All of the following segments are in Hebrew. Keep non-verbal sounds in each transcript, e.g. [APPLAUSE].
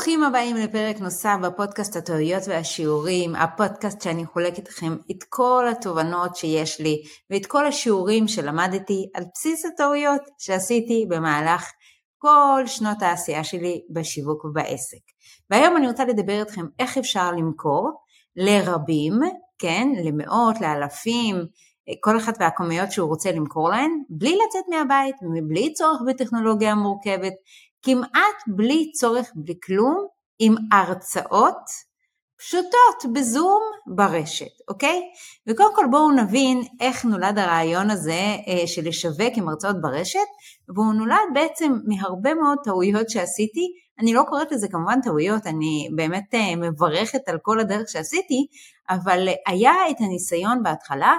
ברוכים הבאים לפרק נוסף בפודקאסט הטעויות והשיעורים, הפודקאסט שאני חולקת איתכם את כל התובנות שיש לי ואת כל השיעורים שלמדתי על בסיס הטעויות שעשיתי במהלך כל שנות העשייה שלי בשיווק ובעסק. והיום אני רוצה לדבר איתכם איך אפשר למכור לרבים, כן, למאות, לאלפים, כל אחד והכמויות שהוא רוצה למכור להן, בלי לצאת מהבית, מבלי צורך בטכנולוגיה מורכבת, כמעט בלי צורך בלי כלום, עם הרצאות פשוטות בזום ברשת, אוקיי? וקודם כל בואו נבין איך נולד הרעיון הזה אה, של לשווק עם הרצאות ברשת, והוא נולד בעצם מהרבה מאוד טעויות שעשיתי, אני לא קוראת לזה כמובן טעויות, אני באמת אה, מברכת על כל הדרך שעשיתי, אבל היה את הניסיון בהתחלה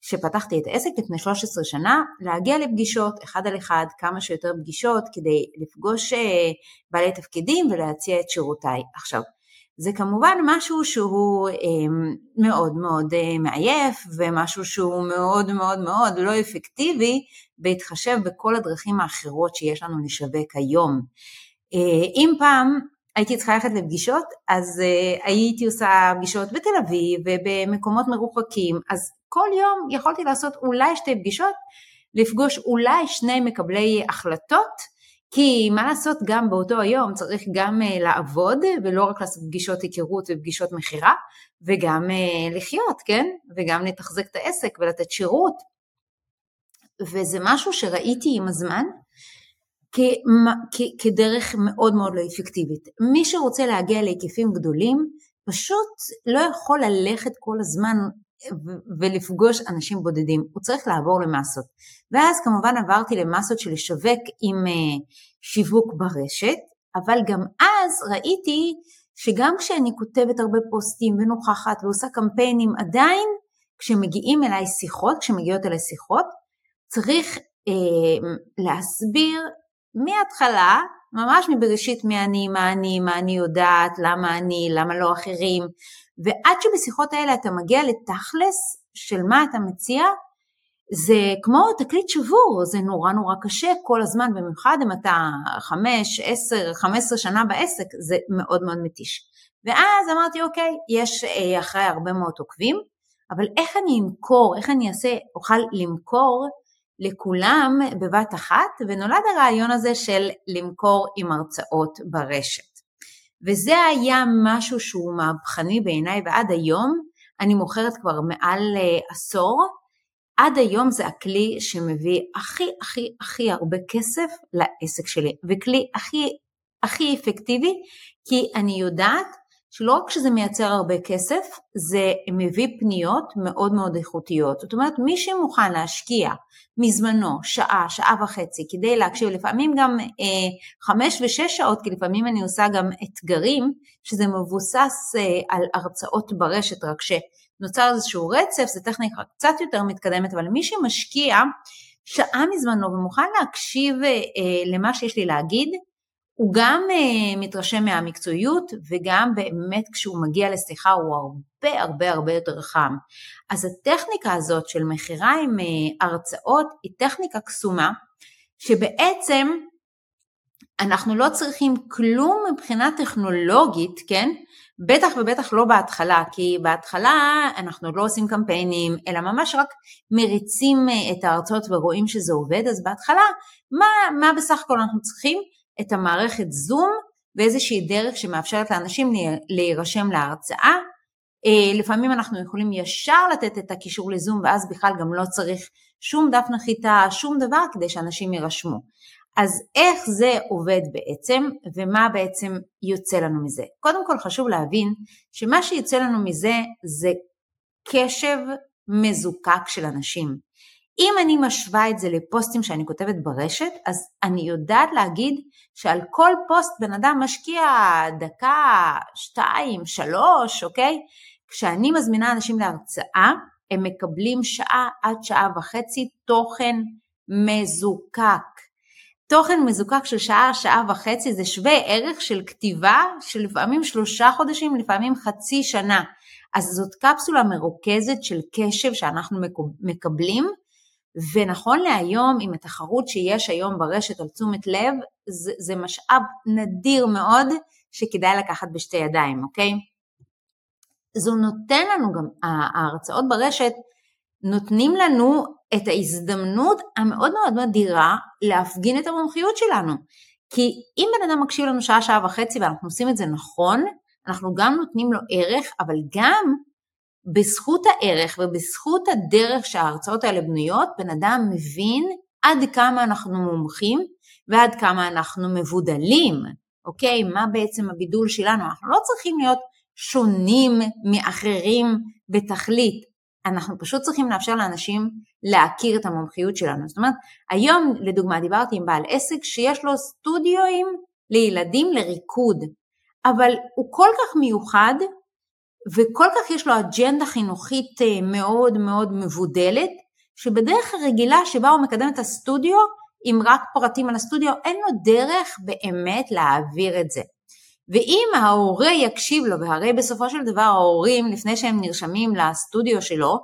כשפתחתי את העסק לפני 13 שנה, להגיע לפגישות אחד על אחד, כמה שיותר פגישות כדי לפגוש אה, בעלי תפקידים ולהציע את שירותיי. עכשיו, זה כמובן משהו שהוא אה, מאוד מאוד אה, מעייף ומשהו שהוא מאוד מאוד מאוד לא אפקטיבי בהתחשב בכל הדרכים האחרות שיש לנו לשווק היום. אם פעם הייתי צריכה ללכת לפגישות, אז uh, הייתי עושה פגישות בתל אביב ובמקומות מרוחקים, אז כל יום יכולתי לעשות אולי שתי פגישות, לפגוש אולי שני מקבלי החלטות, כי מה לעשות, גם באותו היום צריך גם uh, לעבוד, ולא רק לעשות פגישות היכרות ופגישות מכירה, וגם uh, לחיות, כן? וגם לתחזק את העסק ולתת שירות. וזה משהו שראיתי עם הזמן, כדרך מאוד מאוד לא אפקטיבית. מי שרוצה להגיע להיקפים גדולים, פשוט לא יכול ללכת כל הזמן ולפגוש אנשים בודדים, הוא צריך לעבור למסות. ואז כמובן עברתי למסות של לשווק עם אה, שיווק ברשת, אבל גם אז ראיתי שגם כשאני כותבת הרבה פוסטים ונוכחת ועושה קמפיינים, עדיין כשמגיעים אליי שיחות, כשמגיעות אליי שיחות, צריך אה, להסביר מההתחלה, ממש מבראשית מי אני, מה אני, מה אני יודעת, למה אני, למה לא אחרים, ועד שבשיחות האלה אתה מגיע לתכלס של מה אתה מציע, זה כמו תקליט שבור, זה נורא נורא קשה כל הזמן, במיוחד אם אתה חמש, עשר, חמש עשרה שנה בעסק, זה מאוד מאוד מתיש. ואז אמרתי, אוקיי, יש אה, אחרי הרבה מאוד עוקבים, אבל איך אני אמכור, איך אני אעשה, אוכל למכור לכולם בבת אחת, ונולד הרעיון הזה של למכור עם הרצאות ברשת. וזה היה משהו שהוא מהפכני בעיניי, ועד היום אני מוכרת כבר מעל אה, עשור. עד היום זה הכלי שמביא הכי הכי הכי הרבה כסף לעסק שלי, וכלי הכי הכי אפקטיבי, כי אני יודעת שלא רק שזה מייצר הרבה כסף, זה מביא פניות מאוד מאוד איכותיות. זאת אומרת, מי שמוכן להשקיע מזמנו שעה, שעה וחצי, כדי להקשיב, לפעמים גם אה, חמש ושש שעות, כי לפעמים אני עושה גם אתגרים, שזה מבוסס אה, על הרצאות ברשת, רק שנוצר איזשהו רצף, זה טכניקה קצת יותר מתקדמת, אבל מי שמשקיע שעה מזמנו ומוכן להקשיב אה, למה שיש לי להגיד, הוא גם uh, מתרשם מהמקצועיות וגם באמת כשהוא מגיע לשיחה הוא הרבה הרבה הרבה יותר חם. אז הטכניקה הזאת של מכירה עם uh, הרצאות היא טכניקה קסומה שבעצם אנחנו לא צריכים כלום מבחינה טכנולוגית, כן? בטח ובטח לא בהתחלה, כי בהתחלה אנחנו לא עושים קמפיינים, אלא ממש רק מריצים אה, את ההרצאות ורואים שזה עובד, אז בהתחלה, מה, מה בסך הכל אנחנו צריכים? את המערכת זום ואיזושהי דרך שמאפשרת לאנשים להירשם להרצאה. אה, לפעמים אנחנו יכולים ישר לתת את הקישור לזום ואז בכלל גם לא צריך שום דף נחיתה, שום דבר כדי שאנשים יירשמו. אז איך זה עובד בעצם ומה בעצם יוצא לנו מזה? קודם כל חשוב להבין שמה שיוצא לנו מזה זה קשב מזוקק של אנשים. אם אני משווה את זה לפוסטים שאני כותבת ברשת, אז אני יודעת להגיד שעל כל פוסט בן אדם משקיע דקה, שתיים, שלוש, אוקיי? כשאני מזמינה אנשים להרצאה, הם מקבלים שעה עד שעה וחצי תוכן מזוקק. תוכן מזוקק של שעה, שעה וחצי זה שווה ערך של כתיבה של לפעמים שלושה חודשים, לפעמים חצי שנה. אז זאת קפסולה מרוכזת של קשב שאנחנו מקבלים, ונכון להיום, עם התחרות שיש היום ברשת על תשומת לב, זה, זה משאב נדיר מאוד שכדאי לקחת בשתי ידיים, אוקיי? זה נותן לנו גם, ההרצאות ברשת נותנים לנו את ההזדמנות המאוד מאוד אדירה להפגין את המומחיות שלנו. כי אם בן אדם מקשיב לנו שעה, שעה וחצי ואנחנו עושים את זה נכון, אנחנו גם נותנים לו ערך, אבל גם בזכות הערך ובזכות הדרך שההרצאות האלה בנויות, בן אדם מבין עד כמה אנחנו מומחים ועד כמה אנחנו מבודלים, אוקיי? מה בעצם הבידול שלנו? אנחנו לא צריכים להיות שונים מאחרים בתכלית, אנחנו פשוט צריכים לאפשר לאנשים להכיר את המומחיות שלנו. זאת אומרת, היום לדוגמה דיברתי עם בעל עסק שיש לו סטודיואים לילדים לריקוד, אבל הוא כל כך מיוחד וכל כך יש לו אג'נדה חינוכית אה, מאוד מאוד מבודלת, שבדרך הרגילה שבה הוא מקדם את הסטודיו, עם רק פרטים על הסטודיו, אין לו דרך באמת להעביר את זה. ואם ההורה יקשיב לו, והרי בסופו של דבר ההורים, לפני שהם נרשמים לסטודיו שלו,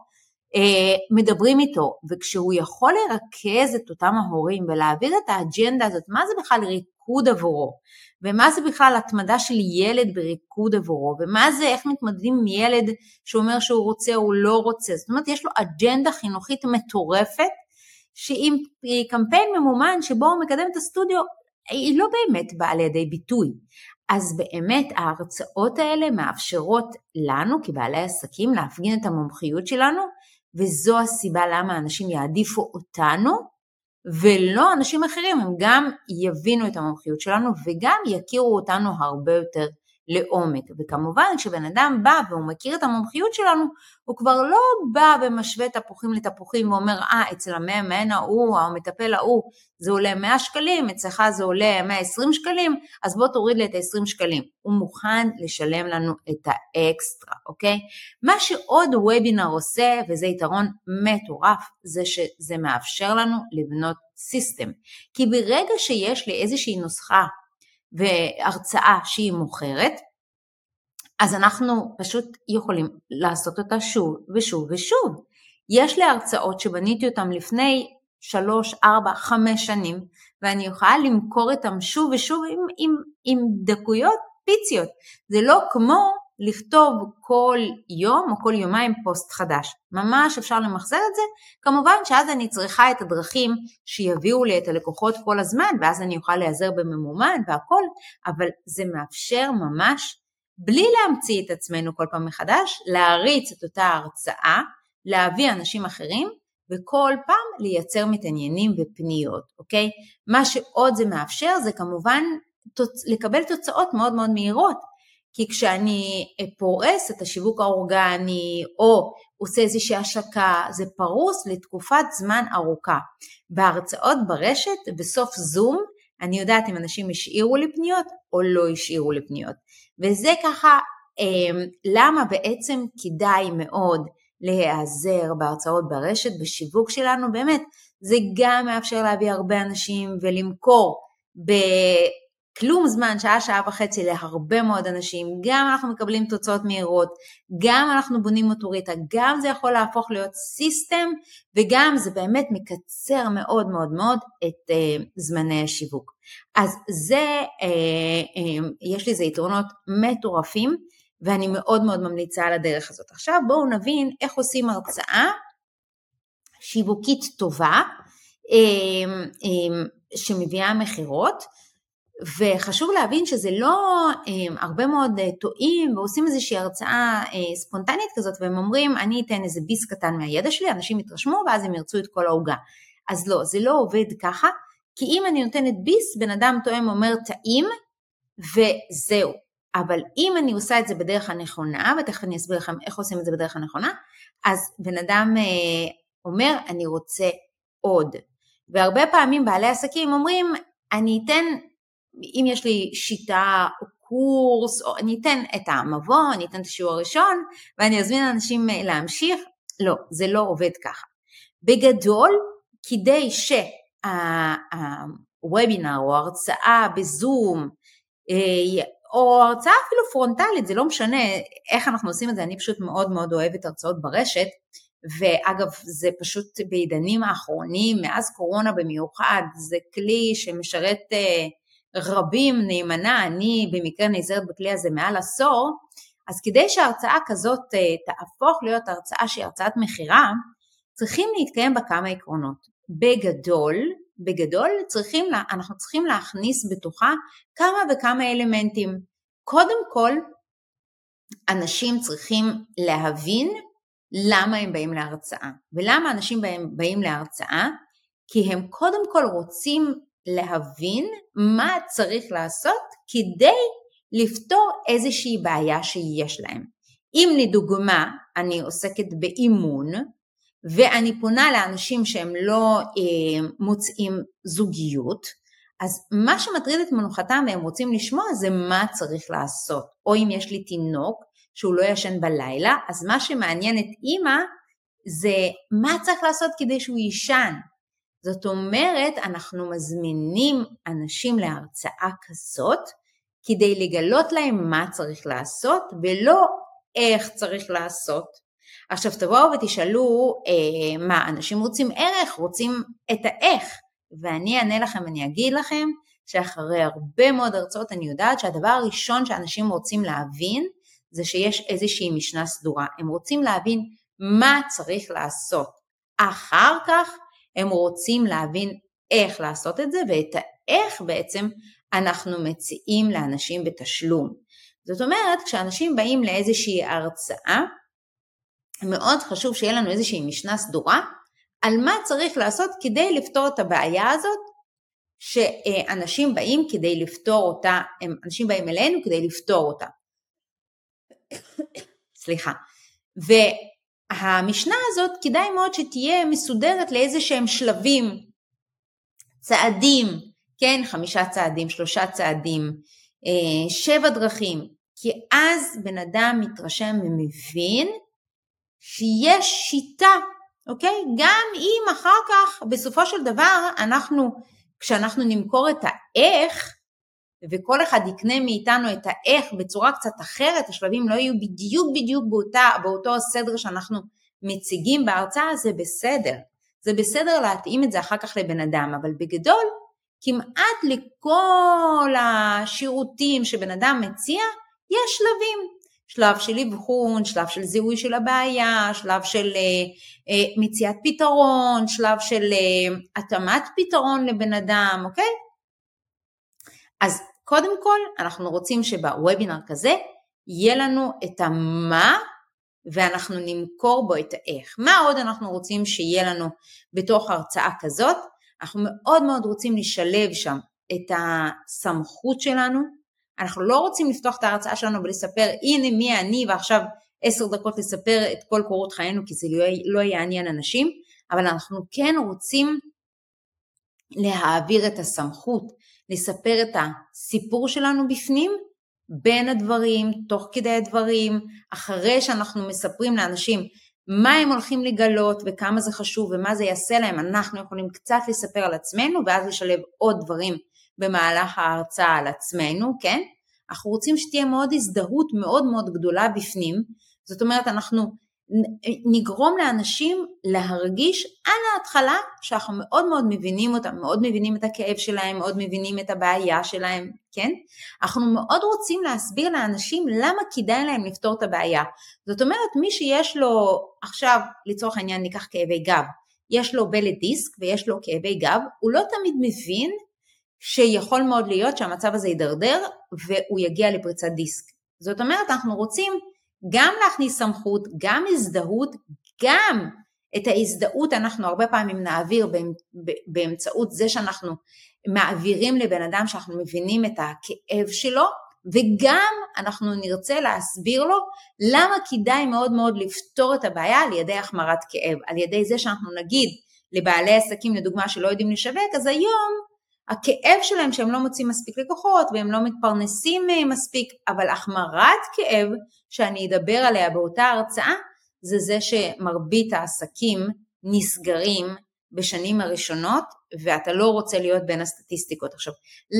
אה, מדברים איתו, וכשהוא יכול לרכז את אותם ההורים ולהעביר את האג'נדה הזאת, מה זה בכלל ריקוד עבורו, ומה זה בכלל התמדה של ילד בריקוד עבורו, ומה זה, איך מתמודדים עם ילד שאומר שהוא רוצה או לא רוצה, זאת אומרת יש לו אג'נדה חינוכית מטורפת, שעם קמפיין ממומן שבו הוא מקדם את הסטודיו, היא לא באמת באה לידי ביטוי. אז באמת ההרצאות האלה מאפשרות לנו כבעלי עסקים להפגין את המומחיות שלנו, וזו הסיבה למה אנשים יעדיפו אותנו ולא אנשים אחרים, הם גם יבינו את המומחיות שלנו וגם יכירו אותנו הרבה יותר לעומק. וכמובן כשבן אדם בא והוא מכיר את המומחיות שלנו, הוא כבר לא בא ומשווה תפוחים לתפוחים ואומר, אה, אצל המאמן ההוא, המטפל ההוא, זה עולה 100 שקלים, אצלך זה עולה 120 שקלים, אז בוא תוריד לי את ה-20 שקלים. הוא מוכן לשלם לנו את האקסטרה, אוקיי? מה שעוד וובינר עושה, וזה יתרון מטורף, זה שזה מאפשר לנו לבנות system. כי ברגע שיש לי איזושהי נוסחה והרצאה שהיא מוכרת, אז אנחנו פשוט יכולים לעשות אותה שוב ושוב ושוב. יש לי הרצאות שבניתי אותן לפני שלוש, ארבע, חמש שנים, ואני יכולה למכור אותן שוב ושוב עם, עם, עם דקויות פיציות. זה לא כמו לכתוב כל יום או כל יומיים פוסט חדש. ממש אפשר למחזר את זה, כמובן שאז אני צריכה את הדרכים שיביאו לי את הלקוחות כל הזמן, ואז אני אוכל להיעזר בממומן והכל, אבל זה מאפשר ממש, בלי להמציא את עצמנו כל פעם מחדש, להריץ את אותה הרצאה, להביא אנשים אחרים, וכל פעם לייצר מתעניינים ופניות, אוקיי? מה שעוד זה מאפשר זה כמובן לקבל תוצאות מאוד מאוד מהירות. כי כשאני פורס את השיווק האורגני או עושה איזושהי השקה, זה פרוס לתקופת זמן ארוכה. בהרצאות ברשת, בסוף זום, אני יודעת אם אנשים השאירו לי פניות או לא השאירו לי פניות. וזה ככה אמ, למה בעצם כדאי מאוד להיעזר בהרצאות ברשת, בשיווק שלנו, באמת, זה גם מאפשר להביא הרבה אנשים ולמכור כלום זמן, שעה, שעה וחצי להרבה מאוד אנשים, גם אנחנו מקבלים תוצאות מהירות, גם אנחנו בונים אוטוריטה, גם זה יכול להפוך להיות סיסטם, וגם זה באמת מקצר מאוד מאוד מאוד את uh, זמני השיווק. אז זה, uh, uh, יש לזה יתרונות מטורפים, ואני מאוד מאוד ממליצה על הדרך הזאת. עכשיו בואו נבין איך עושים הרצאה שיווקית טובה, uh, uh, שמביאה מכירות, וחשוב להבין שזה לא הם, הרבה מאוד אה, טועים ועושים איזושהי הרצאה אה, ספונטנית כזאת והם אומרים אני אתן איזה ביס קטן מהידע שלי, אנשים יתרשמו ואז הם ירצו את כל העוגה. אז לא, זה לא עובד ככה, כי אם אני נותנת ביס, בן אדם תואם אומר טעים וזהו. אבל אם אני עושה את זה בדרך הנכונה, ותכף אני אסביר לכם איך עושים את זה בדרך הנכונה, אז בן אדם אה, אומר אני רוצה עוד. והרבה פעמים בעלי עסקים אומרים אני אתן אם יש לי שיטה או קורס, או אני אתן את המבוא, אני אתן את השיעור הראשון, ואני אזמין אנשים אה, להמשיך, לא, זה לא עובד ככה. בגדול, כדי שהוובינר או הרצאה בזום, אה, או הרצאה אפילו פרונטלית, זה לא משנה איך אנחנו עושים את זה, אני פשוט מאוד מאוד אוהבת הרצאות ברשת, ואגב, זה פשוט בעידנים האחרונים, מאז קורונה במיוחד, זה כלי שמשרת uh, רבים נאמנה, אני במקרה נעזרת בכלי הזה מעל עשור, אז כדי שהרצאה כזאת אה, תהפוך להיות הרצאה שהיא הרצאת מכירה, צריכים להתקיים בה כמה עקרונות. בגדול, בגדול צריכים, אנחנו צריכים להכניס בתוכה כמה וכמה אלמנטים. קודם כל, אנשים צריכים להבין למה הם באים להרצאה. ולמה אנשים באים, באים להרצאה? כי הם קודם כל רוצים להבין מה צריך לעשות כדי לפתור איזושהי בעיה שיש להם. אם לדוגמה אני עוסקת באימון ואני פונה לאנשים שהם לא אה, מוצאים זוגיות, אז מה שמטריד את מנוחתם והם רוצים לשמוע זה מה צריך לעשות. או אם יש לי תינוק שהוא לא ישן בלילה, אז מה שמעניין את אימא זה מה צריך לעשות כדי שהוא יישן. זאת אומרת, אנחנו מזמינים אנשים להרצאה כזאת כדי לגלות להם מה צריך לעשות ולא איך צריך לעשות. עכשיו תבואו ותשאלו אה, מה, אנשים רוצים ערך, רוצים את האיך, ואני אענה לכם, אני אגיד לכם שאחרי הרבה מאוד הרצאות אני יודעת שהדבר הראשון שאנשים רוצים להבין זה שיש איזושהי משנה סדורה. הם רוצים להבין מה צריך לעשות. אחר כך הם רוצים להבין איך לעשות את זה ואת האיך בעצם אנחנו מציעים לאנשים בתשלום. זאת אומרת, כשאנשים באים לאיזושהי הרצאה, מאוד חשוב שיהיה לנו איזושהי משנה סדורה על מה צריך לעשות כדי לפתור את הבעיה הזאת, שאנשים באים כדי לפתור אותה, אנשים באים אלינו כדי לפתור אותה. [COUGHS] סליחה. והמשנה הזאת כדאי מאוד שתהיה מסודרת לאיזה שהם שלבים, צעדים, כן, חמישה צעדים, שלושה צעדים, אה, שבע דרכים, כי אז בן אדם מתרשם ומבין שיש שיטה, אוקיי? גם אם אחר כך, בסופו של דבר, אנחנו, כשאנחנו נמכור את האיך, וכל אחד יקנה מאיתנו את האיך בצורה קצת אחרת, השלבים לא יהיו בדיוק בדיוק באותה, באותו הסדר שאנחנו מציגים בהרצאה, זה בסדר. זה בסדר להתאים את זה אחר כך לבן אדם, אבל בגדול, כמעט לכל השירותים שבן אדם מציע, יש שלבים. שלב של אבחון, שלב של זיהוי של הבעיה, שלב של אה, אה, מציאת פתרון, שלב של אה, התאמת פתרון לבן אדם, אוקיי? אז קודם כל אנחנו רוצים שבוובינר כזה יהיה לנו את המה ואנחנו נמכור בו את האיך. מה עוד אנחנו רוצים שיהיה לנו בתוך הרצאה כזאת? אנחנו מאוד מאוד רוצים לשלב שם את הסמכות שלנו, אנחנו לא רוצים לפתוח את ההרצאה שלנו ולספר הנה מי אני ועכשיו עשר דקות לספר את כל קורות חיינו כי זה לא, לא יעניין אנשים, אבל אנחנו כן רוצים להעביר את הסמכות, לספר את הסיפור שלנו בפנים בין הדברים, תוך כדי הדברים, אחרי שאנחנו מספרים לאנשים מה הם הולכים לגלות וכמה זה חשוב ומה זה יעשה להם, אנחנו יכולים קצת לספר על עצמנו ואז לשלב עוד דברים במהלך ההרצאה על עצמנו, כן? אנחנו רוצים שתהיה מאוד הזדהות מאוד מאוד גדולה בפנים, זאת אומרת אנחנו נגרום לאנשים להרגיש על ההתחלה שאנחנו מאוד מאוד מבינים אותם, מאוד מבינים את הכאב שלהם, מאוד מבינים את הבעיה שלהם, כן? אנחנו מאוד רוצים להסביר לאנשים למה כדאי להם לפתור את הבעיה. זאת אומרת, מי שיש לו עכשיו, לצורך העניין ניקח כאבי גב, יש לו בלט דיסק ויש לו כאבי גב, הוא לא תמיד מבין שיכול מאוד להיות שהמצב הזה יידרדר והוא יגיע לפריצת דיסק. זאת אומרת, אנחנו רוצים גם להכניס סמכות, גם הזדהות, גם את ההזדהות אנחנו הרבה פעמים נעביר באמצעות זה שאנחנו מעבירים לבן אדם שאנחנו מבינים את הכאב שלו, וגם אנחנו נרצה להסביר לו למה כדאי מאוד מאוד לפתור את הבעיה על ידי החמרת כאב, על ידי זה שאנחנו נגיד לבעלי עסקים לדוגמה שלא יודעים לשווק, אז היום הכאב שלהם שהם לא מוצאים מספיק לקוחות והם לא מתפרנסים מספיק, אבל החמרת כאב שאני אדבר עליה באותה הרצאה, זה זה שמרבית העסקים נסגרים בשנים הראשונות ואתה לא רוצה להיות בין הסטטיסטיקות. עכשיו,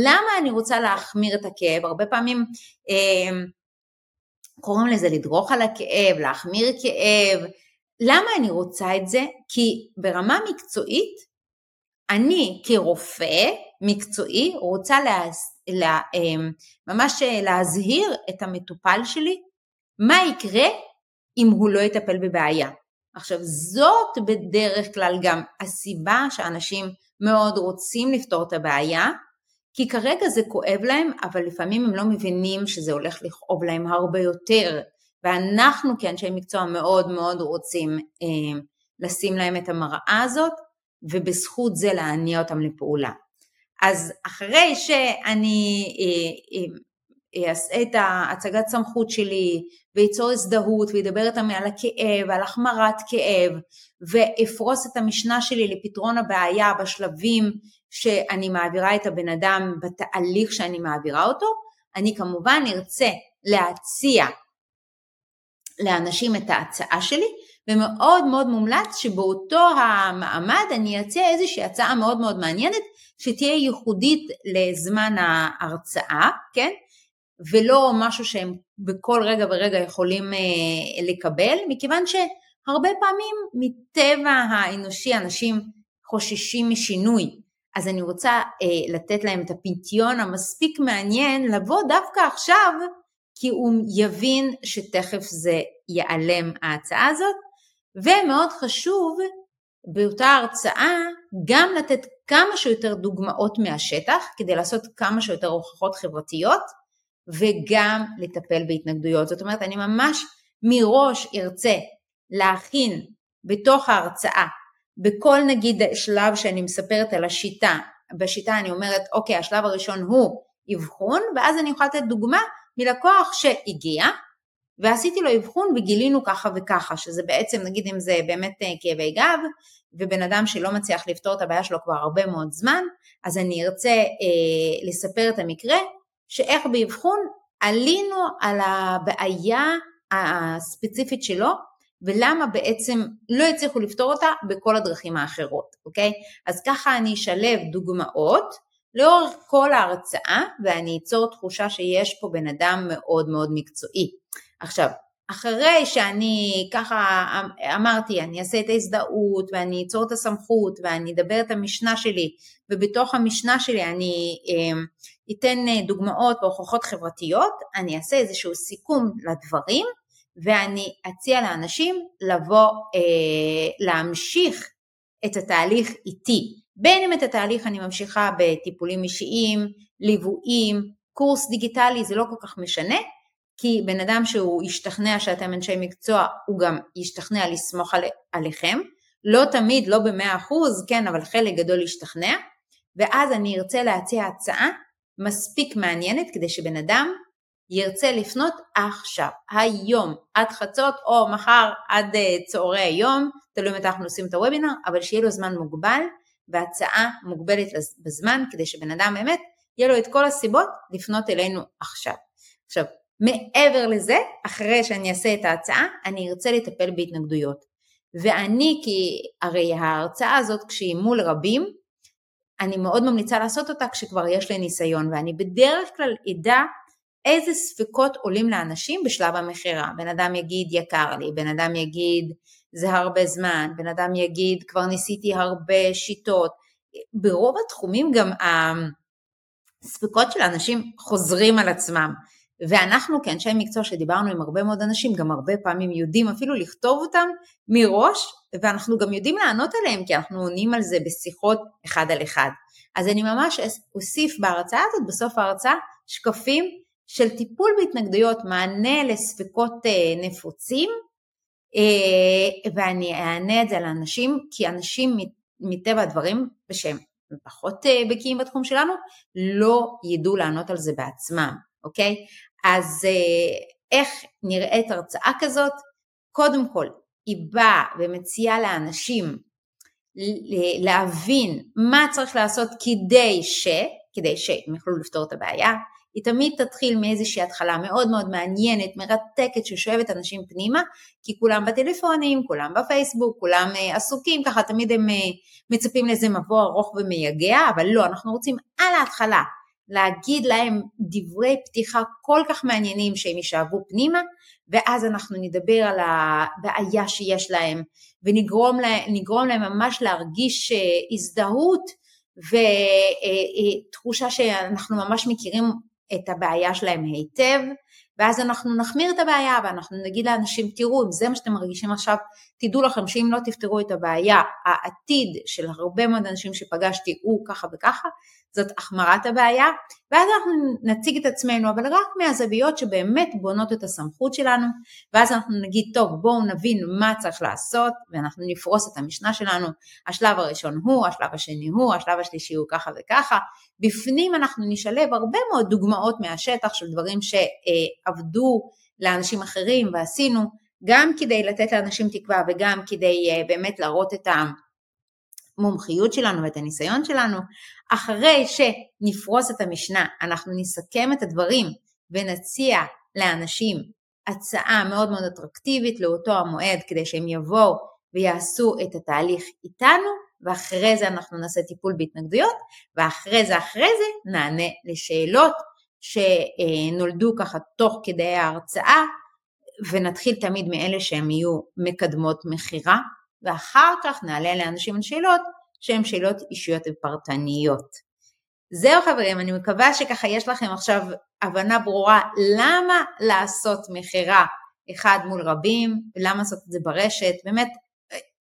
למה אני רוצה להחמיר את הכאב? הרבה פעמים אה, קוראים לזה לדרוך על הכאב, להחמיר כאב. למה אני רוצה את זה? כי ברמה מקצועית, אני כרופא, מקצועי, רוצה לה, לה, אמ, ממש להזהיר את המטופל שלי מה יקרה אם הוא לא יטפל בבעיה. עכשיו זאת בדרך כלל גם הסיבה שאנשים מאוד רוצים לפתור את הבעיה, כי כרגע זה כואב להם, אבל לפעמים הם לא מבינים שזה הולך לכאוב להם הרבה יותר, ואנחנו כאנשי מקצוע מאוד מאוד רוצים אה, לשים להם את המראה הזאת, ובזכות זה להניע אותם לפעולה. אז אחרי שאני אה, אה, אעשה את ההצגת סמכות שלי וייצור הזדהות וידבר איתם על הכאב, על החמרת כאב ואפרוס את המשנה שלי לפתרון הבעיה בשלבים שאני מעבירה את הבן אדם בתהליך שאני מעבירה אותו, אני כמובן ארצה להציע לאנשים את ההצעה שלי ומאוד מאוד מומלץ שבאותו המעמד אני אציע איזושהי הצעה מאוד מאוד מעניינת שתהיה ייחודית לזמן ההרצאה, כן? ולא משהו שהם בכל רגע ורגע יכולים אה, לקבל, מכיוון שהרבה פעמים מטבע האנושי אנשים חוששים משינוי, אז אני רוצה אה, לתת להם את הפנטיון המספיק מעניין לבוא דווקא עכשיו, כי הוא יבין שתכף זה ייעלם ההצעה הזאת, ומאוד חשוב באותה הרצאה גם לתת כמה שיותר דוגמאות מהשטח כדי לעשות כמה שיותר הוכחות חברתיות וגם לטפל בהתנגדויות. זאת אומרת, אני ממש מראש ארצה להכין בתוך ההרצאה, בכל נגיד שלב שאני מספרת על השיטה, בשיטה אני אומרת, אוקיי, השלב הראשון הוא אבחון, ואז אני יכולה לתת דוגמה מלקוח שהגיע, ועשיתי לו אבחון וגילינו ככה וככה, שזה בעצם, נגיד אם זה באמת אה, כאבי גב, ובן אדם שלא מצליח לפתור את הבעיה שלו כבר הרבה מאוד זמן, אז אני ארצה אה, לספר את המקרה, שאיך באבחון עלינו על הבעיה הספציפית שלו, ולמה בעצם לא הצליחו לפתור אותה בכל הדרכים האחרות, אוקיי? אז ככה אני אשלב דוגמאות לאורך כל ההרצאה, ואני אצור תחושה שיש פה בן אדם מאוד מאוד מקצועי. עכשיו, אחרי שאני ככה אמרתי, אני אעשה את ההזדהות ואני אצור את הסמכות ואני אדבר את המשנה שלי ובתוך המשנה שלי אני אה, אתן דוגמאות והוכחות חברתיות, אני אעשה איזשהו סיכום לדברים ואני אציע לאנשים לבוא אה, להמשיך את התהליך איתי, בין אם את התהליך אני ממשיכה בטיפולים אישיים, ליוויים, קורס דיגיטלי, זה לא כל כך משנה, כי בן אדם שהוא ישתכנע שאתם אנשי מקצוע, הוא גם ישתכנע לסמוך על, עליכם, לא תמיד, לא במאה אחוז, כן, אבל חלק גדול ישתכנע, ואז אני ארצה להציע הצעה מספיק מעניינת כדי שבן אדם ירצה לפנות עכשיו, היום, עד חצות או מחר עד uh, צהרי היום, תלוי מתי אנחנו עושים את הוובינר, אבל שיהיה לו זמן מוגבל והצעה מוגבלת בזמן כדי שבן אדם באמת יהיה לו את כל הסיבות לפנות אלינו עכשיו. עכשיו, מעבר לזה, אחרי שאני אעשה את ההצעה, אני ארצה לטפל בהתנגדויות. ואני, כי הרי ההרצאה הזאת כשהיא מול רבים, אני מאוד ממליצה לעשות אותה כשכבר יש לי ניסיון, ואני בדרך כלל אדע איזה ספקות עולים לאנשים בשלב המכירה. בן אדם יגיד יקר לי, בן אדם יגיד זה הרבה זמן, בן אדם יגיד כבר ניסיתי הרבה שיטות. ברוב התחומים גם הספקות של האנשים חוזרים על עצמם. ואנחנו כאנשי מקצוע שדיברנו עם הרבה מאוד אנשים, גם הרבה פעמים יודעים אפילו לכתוב אותם מראש, ואנחנו גם יודעים לענות עליהם, כי אנחנו עונים על זה בשיחות אחד על אחד. אז אני ממש אוסיף בהרצאה הזאת, בסוף ההרצאה, שקפים של טיפול בהתנגדויות, מענה לספקות אה, נפוצים, אה, ואני אענה את זה לאנשים, כי אנשים מטבע הדברים, שהם פחות אה, בקיאים בתחום שלנו, לא ידעו לענות על זה בעצמם, אוקיי? אז איך נראית הרצאה כזאת? קודם כל, היא באה ומציעה לאנשים להבין מה צריך לעשות כדי ש, כדי שהם יוכלו לפתור את הבעיה, היא תמיד תתחיל מאיזושהי התחלה מאוד מאוד מעניינת, מרתקת, ששואבת אנשים פנימה, כי כולם בטלפונים, כולם בפייסבוק, כולם uh, עסוקים, ככה תמיד הם uh, מצפים לאיזה מבוא ארוך ומייגע, אבל לא, אנחנו רוצים על ההתחלה להגיד להם דברי פתיחה כל כך מעניינים שהם יישאבו פנימה, ואז אנחנו נדבר על הבעיה שיש להם, ונגרום להם, להם ממש להרגיש uh, הזדהות ותחושה שאנחנו ממש מכירים את הבעיה שלהם היטב, ואז אנחנו נחמיר את הבעיה ואנחנו נגיד לאנשים, תראו, אם זה מה שאתם מרגישים עכשיו, תדעו לכם שאם לא תפתרו את הבעיה, העתיד של הרבה מאוד אנשים שפגשתי הוא ככה וככה, זאת החמרת הבעיה, ואז אנחנו נציג את עצמנו, אבל רק מהזוויות שבאמת בונות את הסמכות שלנו, ואז אנחנו נגיד, טוב, בואו נבין מה צריך לעשות, ואנחנו נפרוס את המשנה שלנו, השלב הראשון הוא, השלב השני הוא, השלב השלישי הוא ככה וככה, בפנים אנחנו נשלב הרבה מאוד דוגמאות מהשטח של דברים שעבדו לאנשים אחרים ועשינו, גם כדי לתת לאנשים תקווה וגם כדי אה, באמת להראות את. המומחיות שלנו ואת הניסיון שלנו, אחרי שנפרוס את המשנה, אנחנו נסכם את הדברים ונציע לאנשים הצעה מאוד מאוד אטרקטיבית לאותו המועד כדי שהם יבואו ויעשו את התהליך איתנו ואחרי זה אנחנו נעשה טיפול בהתנגדויות ואחרי זה אחרי זה נענה לשאלות שנולדו ככה תוך כדי ההרצאה ונתחיל תמיד מאלה שהם יהיו מקדמות מכירה ואחר כך נעלה לאנשים שאלות שהן שאלות אישיות ופרטניות. זהו חברים, אני מקווה שככה יש לכם עכשיו הבנה ברורה למה לעשות מכירה אחד מול רבים, ולמה לעשות את זה ברשת, באמת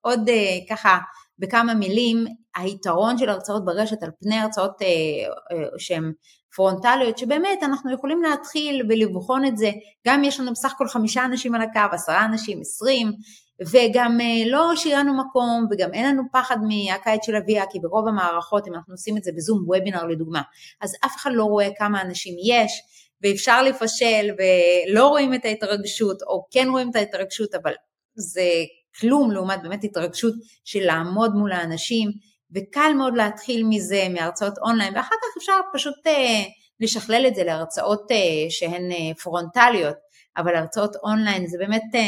עוד אה, ככה בכמה מילים, היתרון של הרצאות ברשת על פני הרצאות אה, אה, שהן פרונטליות, שבאמת אנחנו יכולים להתחיל ולבחון את זה, גם יש לנו בסך הכל חמישה אנשים על הקו, עשרה אנשים, עשרים, וגם אה, לא שירנו מקום וגם אין לנו פחד מהקיץ של אביה כי ברוב המערכות אם אנחנו עושים את זה בזום וובינר לדוגמה אז אף אחד לא רואה כמה אנשים יש ואפשר לפשל ולא רואים את ההתרגשות או כן רואים את ההתרגשות אבל זה כלום לעומת באמת התרגשות של לעמוד מול האנשים וקל מאוד להתחיל מזה מהרצאות אונליין ואחר כך אפשר פשוט אה, לשכלל את זה להרצאות אה, שהן אה, פרונטליות. אבל הרצאות אונליין זה באמת אה,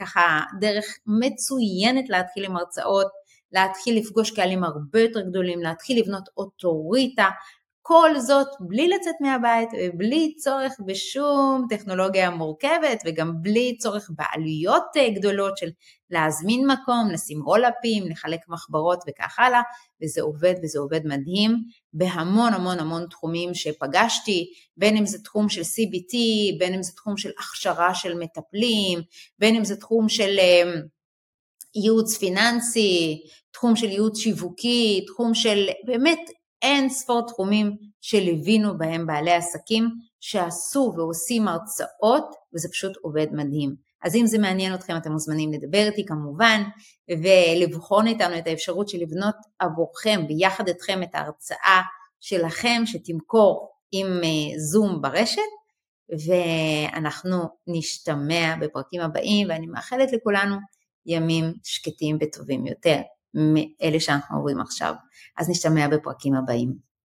ככה דרך מצוינת להתחיל עם הרצאות, להתחיל לפגוש קהלים הרבה יותר גדולים, להתחיל לבנות אוטוריטה, כל זאת בלי לצאת מהבית ובלי צורך בשום טכנולוגיה מורכבת וגם בלי צורך בעלויות אה, גדולות של להזמין מקום, לשים רולאפים, לחלק מחברות וכך הלאה, וזה עובד וזה עובד מדהים בהמון המון המון תחומים שפגשתי, בין אם זה תחום של CBT, בין אם זה תחום של הכשרה של מטפלים, בין אם זה תחום של אה, ייעוץ פיננסי, תחום של ייעוץ שיווקי, תחום של באמת אין ספור תחומים שליווינו בהם בעלי עסקים שעשו ועושים הרצאות וזה פשוט עובד מדהים. אז אם זה מעניין אתכם אתם מוזמנים לדבר איתי כמובן ולבחון איתנו את האפשרות של לבנות עבורכם ביחד אתכם את ההרצאה שלכם שתמכור עם אה, זום ברשת ואנחנו נשתמע בפרקים הבאים ואני מאחלת לכולנו ימים שקטים וטובים יותר. מאלה שאנחנו עוברים עכשיו. אז נשתמע בפרקים הבאים.